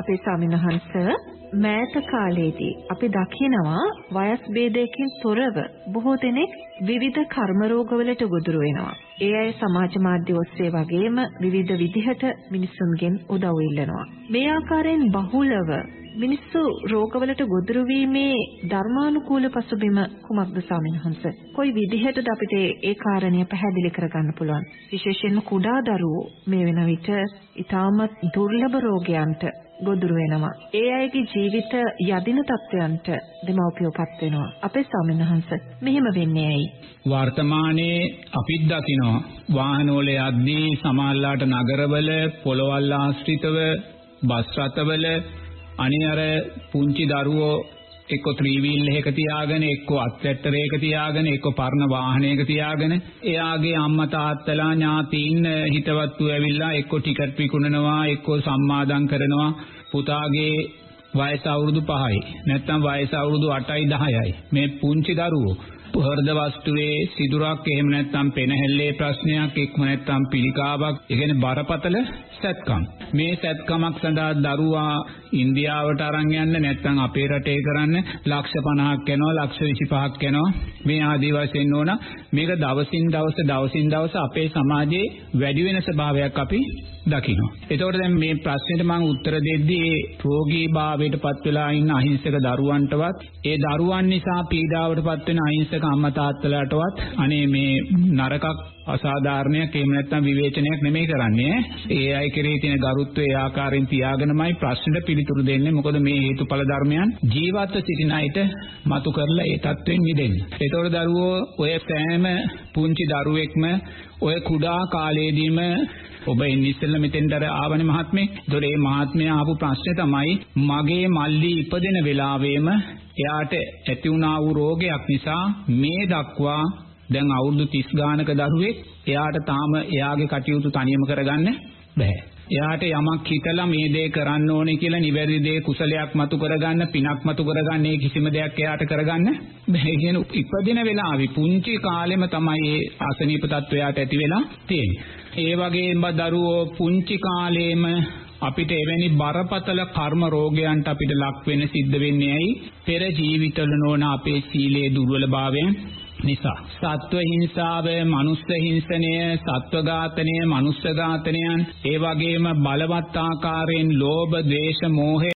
අපේ ස්වාමින්වහන්ස මෑත කාලයේදී අපි දකිනවා වයස් භේදයකින් තොරව බොහෝ දෙනෙක් විවිධ කර්ම රෝගවලට ගොදුරු වෙනවා. ඒ අය සමාජ මාධ්‍ය ඔස්සේ වගේම විවිධ විදිහට මිනිසුන්ගෙන් උදව් ඉල්ලනවා. මේ ආකාරයෙන් බහුලව මිනිස්සු රෝගවලට ගොදුරු වීමේ ධර්මානුකූල පසුබිම කුමක්ද ස්වාමින්වහන්ස? කොයි විදිහටද අපිට ඒ කාරණය පැහැදිලි කරගන්න පුළුවන්? විශේෂයෙන්ම කුඩා දරුවෝ මේ වෙන විට ඊටමත් දුර්ලභ රෝගයන්ට ගොදුරු වෙනවා. ඒ අයගේ ජීවිත යදින තත්ත්වයන්ට දෙමව්පියෝපත් වෙනවා. අපේ ස්වාමින්වහන්ස මෙහෙම වෙන්නේ ඇයි? වර්තමානයේ අපිත් දකිනවා වාහනවල යද්දී සමාල්ලාට නගරවල පොළවල් ආශ්‍රිතව බස් රථවල අනේ අර පුංචි දරුවෝ එක්ක ත්‍රිවිල් එකක තියාගෙන එක්ක අත්වැට්ටරයක තියාගෙන එක්ක පරණ වාහනයක තියාගෙන එයාගේ අම්මා තාත්තලා ඥාතීන් හිතවත්තු ඇවිල්ලා එක්ක ටිකට් විකුණනවා එක්ක සම්මාදම් කරනවා පුතාගේ වයස අවුරුදු 5යි නැත්නම් වයස අවුරුදු 8යි 10යි මේ පුංචි දරුවෝ හෘද වස්තුවේ සිදුරක් එහෙම නැත්නම් පෙනහැල්ලේ ප්‍රශ්නයක් එක්ම නැත්නම් පිළිකාවක් ඒ කියන්නේ බරපතල සැත්කම්. මේ සැත්කමක් සඳහා දරුවා ඉන්දියාවට අරන් යන්න නැත්නම් අපේ රටේ කරන්න ලක්ෂ 50ක් යනවා ලක්ෂ 25ක් යනවා. මේ ආදී වශයෙන් ඕන. මේක දවසින් දවස දවසින් දවස අපේ සමාජයේ වැඩි වෙන ස්වභාවයක් අපි දකිනවා. එතකොට දැන් මේ ප්‍රශ්නෙට මම උත්තර දෙද්දී ඒ රෝගී භාවයට පත් වෙලා ඉන්න අහිංසක දරුවන්ටවත් ඒ දරුවන් නිසා පීඩාවට පත් වෙන අහිංසක අම්මා තාත්තලාටවත් අනේ මේ නරකක් අසාධාරණයක් එහෙම නැත්නම් විවේචනයක් නෙමෙයි කරන්නේ. ඒ අය කෙරෙහි තියෙන ගරුත්වය ඒ ආකාරයෙන් තියාගෙනමයි ප්‍රශ්නෙට පිළිතුරු දෙන්නේ. මොකද මේ හේතුඵල ධර්මයන් ජීවත්ව සිටින අයට මතු කරලා ඒ தත්වෙන් මිදෙන්න. ඒතකොට දරුවෝ ඔය සෑම පුංචි දරුවෙක්ම ඔය කුඩා කාලයේදීම ඔබ එන්නේ ඉස්සෙල්ලා මෙතෙන්ට අර ආවනේ මහත්මේ. ඒතකොට මේ මහත්මයා ආපු ප්‍රශ්නේ තමයි මගේ මල්ලි ඉපදෙන වෙලාවෙම එයාට ඇති වුණා වූ රෝගයක් නිසා මේ දක්වා දැන් අවුරුදු 30 ගානක දරුවෙක් එයාට තාම එයාගේ කටයුතු තනියම කරගන්න බෑ. එයාට යමක් හිතලා මේ දේ කරන්න ඕනේ කියලා නිවැරදි දේ කුසලයක් මතු කරගන්න පිනක් මතු කරගන්න ඒ කිසිම දෙයක් එයාට කරගන්න බෑ කියන ඉපදින වෙලාවේ පුංචි කාලෙම තමයි ඒ ආසනීප තත්වයට ඇති වෙලා තියෙන්නේ. ඒ වගේම දරුවෝ පුංචි කාලේම අපිට එවැනි බරපතල කර්ම රෝගයන්ට අපිට ලක් වෙන්න සිද්ධ වෙන්නේ ඇයි? පෙර ජීවිතවල නොවන අපේ සීලේ දුර්වලභාවයන් නිසා සත්ව හිංසාව, මනුස්ස හිංසනය, සත්ව ඝාතනය, මනුස්ස ඝාතනයන්, ඒ වගේම බලවත් ආකාරයෙන් ලෝභ, ද්වේෂ, මෝහය